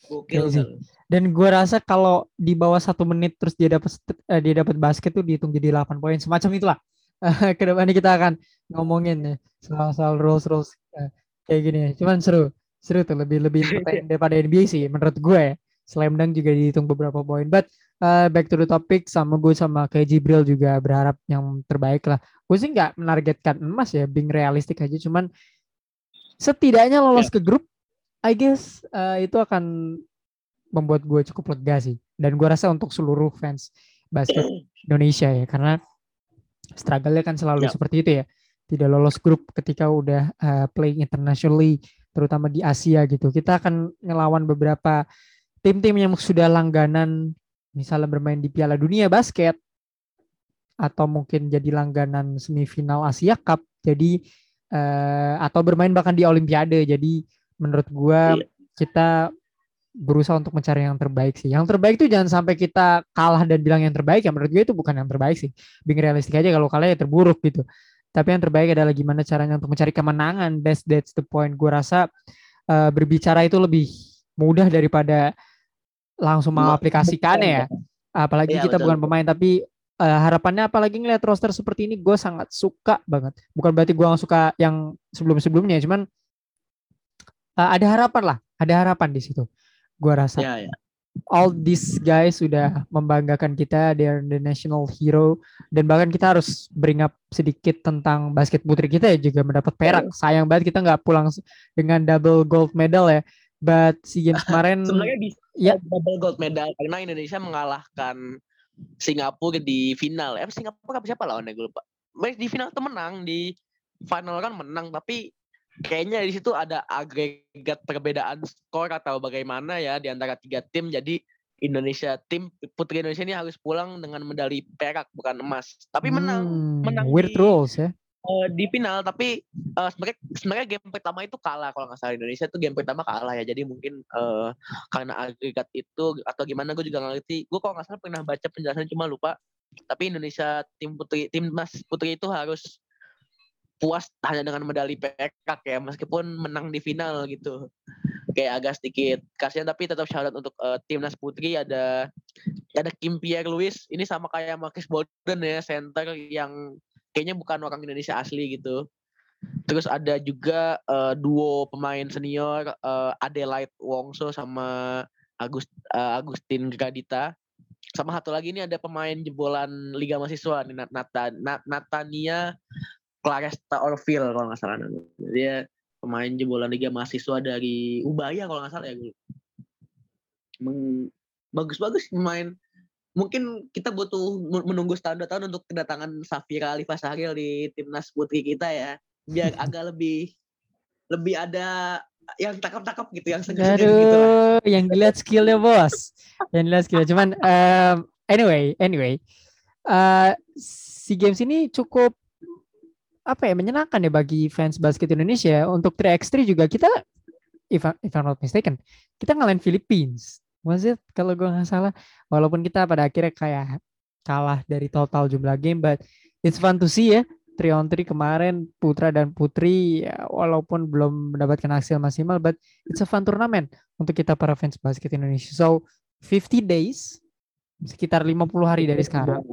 S2: Gokil sih. Dan gue rasa kalau di bawah satu menit terus dia dapat eh, dia dapat basket tuh dihitung jadi 8 poin semacam itulah. Ke depannya kita akan ngomongin nih soal soal rules rules eh, kayak gini. Cuman seru seru tuh lebih lebih daripada NBA sih menurut gue ya. Slam dunk juga dihitung beberapa poin. But uh, back to the topic sama gue sama kayak Jibril juga berharap yang terbaik lah. Gue sih nggak menargetkan emas ya, being realistik aja. Cuman setidaknya lolos yeah. ke grup, I guess uh, itu akan membuat gue cukup lega sih. Dan gue rasa untuk seluruh fans basket Indonesia ya, karena struggle-nya kan selalu yeah. seperti itu ya. Tidak lolos grup ketika udah uh, playing internationally, terutama di Asia gitu. Kita akan ngelawan beberapa tim-tim yang sudah langganan misalnya bermain di Piala Dunia basket atau mungkin jadi langganan semifinal Asia Cup jadi uh, atau bermain bahkan di Olimpiade jadi menurut gua iya. kita berusaha untuk mencari yang terbaik sih yang terbaik itu jangan sampai kita kalah dan bilang yang terbaik ya menurut gue itu bukan yang terbaik sih Bing realistik aja kalau kalah ya terburuk gitu tapi yang terbaik adalah gimana caranya untuk mencari kemenangan that's that's the point gue rasa uh, berbicara itu lebih mudah daripada langsung mengaplikasikannya ya. Apalagi ya, kita betul. bukan pemain tapi uh, harapannya apalagi ngeliat roster seperti ini gue sangat suka banget. Bukan berarti gue gak suka yang sebelum-sebelumnya, cuman uh, ada harapan lah, ada harapan di situ. Gue rasa. Ya, ya. All these guys sudah membanggakan kita, they are the national hero dan bahkan kita harus bring up sedikit tentang basket putri kita ya juga mendapat perak. Sayang banget kita nggak pulang dengan double gold medal ya. But si Games kemarin
S3: sebenarnya bisa ya. double gold medal karena Indonesia mengalahkan Singapura di final. Eh Singapura apa siapa lawannya gue lupa. Di final tuh menang di final kan menang tapi kayaknya di situ ada agregat perbedaan skor atau bagaimana ya di antara tiga tim. Jadi Indonesia tim putri Indonesia ini harus pulang dengan medali perak bukan emas. Tapi menang hmm, menang
S2: weird di, rules ya.
S3: uh, di final. Tapi uh, sebenarnya sebenarnya game pertama itu kalah kalau nggak salah. Indonesia itu game pertama kalah ya. Jadi mungkin uh, karena agregat itu atau gimana gue juga nggak ngerti. Gue kalau nggak salah pernah baca penjelasan cuma lupa. Tapi Indonesia tim putri tim mas putri itu harus puas hanya dengan medali perak ya meskipun menang di final gitu kayak agak sedikit kasihan tapi tetap syarat untuk uh, timnas putri ada ada Kim Pierre Louis ini sama kayak Marcus Bolden ya center yang kayaknya bukan orang Indonesia asli gitu. Terus ada juga uh, duo pemain senior uh, Adelaide Wongso sama Agust, uh, Agustin Gradita. Sama satu lagi ini ada pemain jebolan Liga Mahasiswa nih Nata, Nat, Natania Claresta Orville kalau nggak salah namanya. Dia pemain jebolan Liga Mahasiswa dari Ubaya kalau nggak salah ya gue. Bagus-bagus pemain mungkin kita butuh menunggu setahun dua tahun untuk kedatangan Safira Alifa Sahril di timnas putri kita ya biar agak lebih lebih ada yang takap-takap gitu yang segar gitu lah.
S2: yang dilihat skillnya bos yang dilihat skillnya cuman um, anyway anyway uh, si games ini cukup apa ya menyenangkan ya bagi fans basket Indonesia untuk 3x3 juga kita if, if I'm not mistaken kita ngalahin Philippines. Was kalau gue nggak salah walaupun kita pada akhirnya kayak kalah dari total jumlah game but it's fun to see ya. 3 on 3 kemarin putra dan putri ya, walaupun belum mendapatkan hasil maksimal but it's a fun turnamen untuk kita para fans basket Indonesia. So 50 days sekitar 50 hari dari sekarang.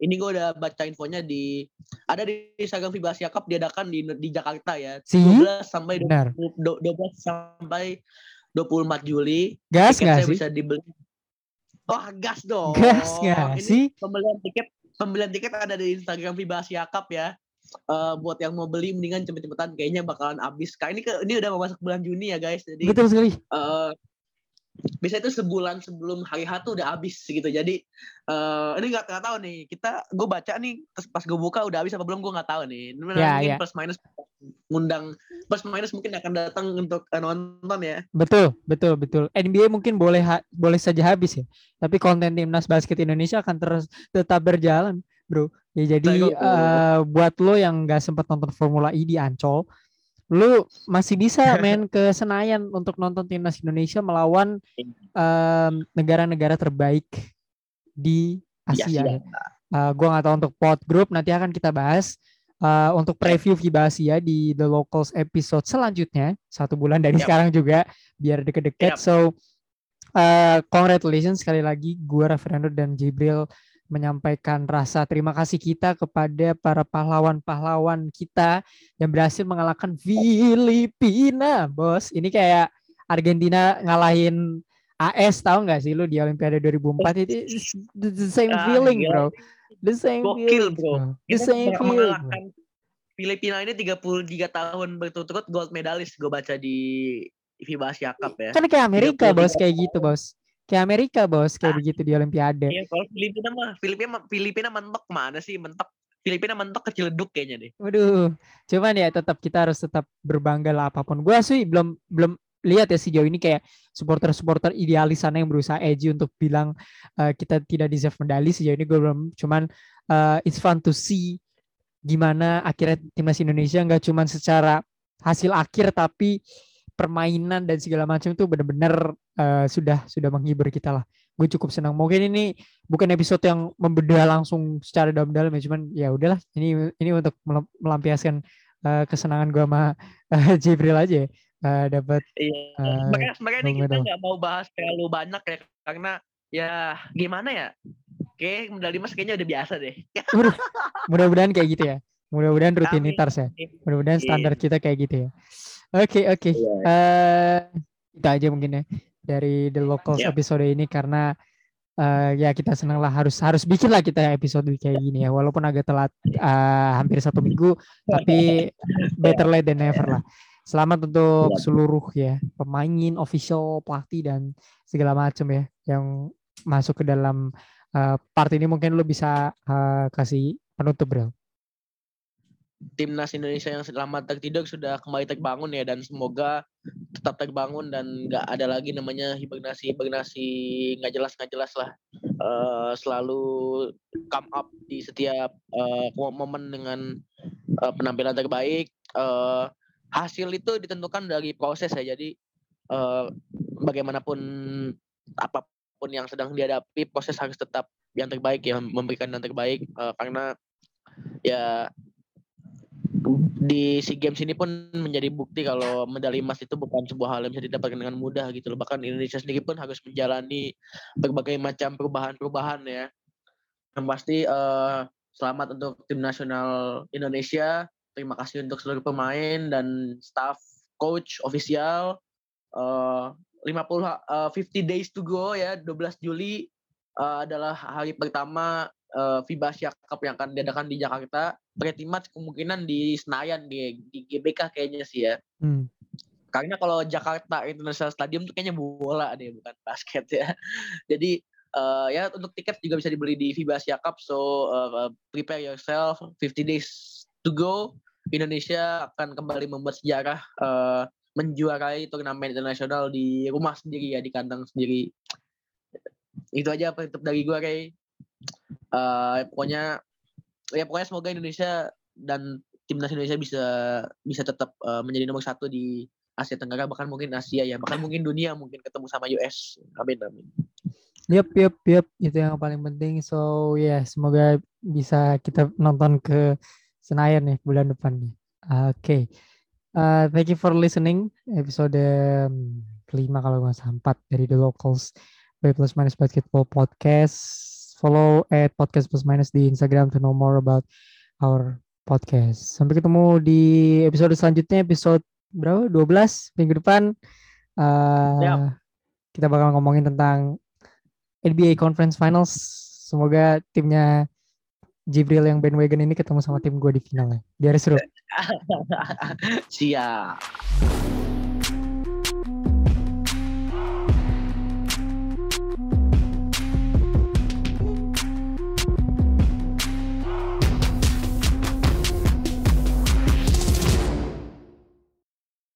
S3: Ini gue udah baca infonya di ada di Instagram FIBA Asia Cup diadakan di di Jakarta ya.
S2: See?
S3: 12 sampai
S2: Benar.
S3: 20, 12 sampai 24 Juli.
S2: Gas
S3: Tiketnya
S2: nggak sih?
S3: bisa dibeli. Wah, gas dong.
S2: Gas nggak
S3: Ini
S2: sih?
S3: Pembelian tiket pembelian tiket ada di Instagram FIBA Asia Cup ya. Eh, buat yang mau beli mendingan cepet-cepetan kayaknya bakalan habis. Kayak ini ke ini udah mau masuk bulan Juni ya guys. Jadi
S2: Betul sekali.
S3: eh biasanya itu sebulan sebelum hari H tuh udah habis gitu. Jadi eh ini nggak nggak tahu nih. Kita gue baca nih pas gue buka udah habis apa belum gue nggak tahu nih. Ini mungkin
S2: ya.
S3: plus minus ngundang plus minus mungkin akan datang untuk eh, nonton ya.
S2: Betul, betul, betul. NBA mungkin boleh ha- boleh saja habis ya. Tapi konten timnas basket Indonesia akan terus tetap berjalan, bro. Ya jadi eh, buat lo yang nggak sempat nonton Formula E di Ancol, lu masih bisa main ke Senayan untuk nonton timnas Indonesia melawan negara-negara terbaik di
S3: Di
S2: Asia. Ya. Eh, gua nggak tahu untuk pot group nanti akan kita bahas eh, untuk preview FIBA Asia di The Locals episode selanjutnya satu bulan dari
S3: Yap.
S2: sekarang juga biar deket-deket.
S3: Yap.
S2: So eh, congratulations sekali lagi gua Raffrando dan Jibril menyampaikan rasa terima kasih kita kepada para pahlawan-pahlawan kita yang berhasil mengalahkan Filipina, bos. Ini kayak Argentina ngalahin AS tahu nggak sih lu di Olimpiade 2004 itu the the same
S3: Ah,
S2: feeling,
S3: gila.
S2: bro. The same
S3: Gokil,
S2: feeling,
S3: bro.
S2: The same feeling.
S3: Filipina ini 33 tahun berturut-turut gold medalis gue baca di FIBA Asia Cup ya.
S2: Kan kayak Amerika,
S3: 33
S2: bos, kayak gitu, bos. Kayak Amerika, bos, kayak
S3: Ah.
S2: begitu di Olimpiade.
S3: Iya, kalau Filipina mah Filipina Filipina mentok mana sih? Mentok Filipina mentok kecil duk kayaknya deh.
S2: Waduh, cuman ya tetap kita harus tetap berbangga lah apa pun. Gua sih belum belum lihat ya sejauh ini kayak supporter-supporter idealis sana yang berusaha edgy untuk bilang eh, kita tidak deserve medali sejauh ini gue belum cuman eh, it's fun to see gimana akhirnya timnas Indonesia nggak cuman secara hasil akhir tapi permainan dan segala macam tuh benar-benar eh, sudah sudah menghibur kita lah. Gue cukup senang. Mungkin ini bukan episode yang membedah langsung secara dalam-dalam ya, cuman ya udahlah. Ini ini untuk melampiaskan eh, kesenangan gue sama eh, Jibril aja ya. Eh, dapat
S3: Iya.
S2: eh,
S3: Makanya makanya ini kita nggak mau bahas terlalu banyak ya karena ya gimana ya? Kayak medali emas kayaknya udah biasa deh.
S2: mudah-mudahan kayak gitu ya. Mudah-mudahan rutinitas ya. Mudah-mudahan
S3: Iya.
S2: standar kita kayak gitu ya. Oke oke.
S3: Iya.
S2: Eh itu aja mungkin ya dari the locals
S3: Yap.
S2: episode ini karena eh, ya kita senang lah harus harus bikin lah kita episode kayak gini ya walaupun agak telat eh, hampir satu minggu tapi better late than never lah. Selamat untuk
S3: Yap.
S2: seluruh ya pemain, official, pelatih dan segala macam ya yang masuk ke dalam eh, part ini mungkin lu bisa eh, kasih penutup bro.
S3: Timnas Indonesia yang selamat tertidur sudah kembali terbangun ya dan semoga tetap terbangun dan nggak ada lagi namanya hibernasi hibernasi nggak jelas nggak jelas lah. Eh, selalu come up di setiap eh, momen dengan eh, penampilan terbaik. Eh, hasil itu ditentukan dari proses ya jadi eh, bagaimanapun apa pun yang sedang dihadapi proses harus tetap yang terbaik ya memberikan yang terbaik. Eh, karena ya di SEA Games ini pun menjadi bukti kalau medali emas itu bukan sebuah hal yang bisa didapatkan dengan mudah gitu loh. Bahkan Indonesia sendiri pun harus menjalani berbagai macam perubahan-perubahan ya. Yang pasti eh, selamat untuk tim nasional Indonesia. Terima kasih untuk seluruh pemain dan staff, coach, ofisial. Eh 50 ha- eh, 50 days to go ya, 12 Juli eh, adalah hari pertama eh, FIBA Asia Cup yang akan diadakan di Jakarta. Pretty much kemungkinan di Senayan di, di GBK kayaknya sih ya.
S2: Hmm.
S3: Karena kalau Jakarta International Stadium tuh kayaknya bola deh bukan basket ya. Jadi eh, ya untuk tiket juga bisa dibeli di FIBA Asia Cup. So eh, prepare yourself. 50 days to go. Indonesia akan kembali membuat sejarah eh, menjuarai turnamen internasional di rumah sendiri ya di kandang sendiri. Itu aja penutup dari gue Ray. Eh, pokoknya ya pokoknya semoga Indonesia dan timnas Indonesia bisa bisa tetap eh, menjadi nomor satu di Asia Tenggara bahkan mungkin Asia ya bahkan mungkin dunia mungkin ketemu sama US amin amin
S2: Yep, yep, yep. Itu yang paling penting. So, ya, semoga bisa kita nonton ke Senayan nih bulan depan nih. Oke. Uh, thank you for listening episode um, kelima kalau nggak salah empat dari The Locals by Plus Minus Basketball Podcast. Follow at podcast plus minus di Instagram to know more about our podcast. Sampai ketemu di episode selanjutnya episode berapa? 12 minggu depan. Uh. Kita bakal ngomongin tentang NBA Conference Finals. Semoga timnya Jibril yang bandwagon ini ketemu sama tim gue di finalnya. Biar seru.
S3: Siap.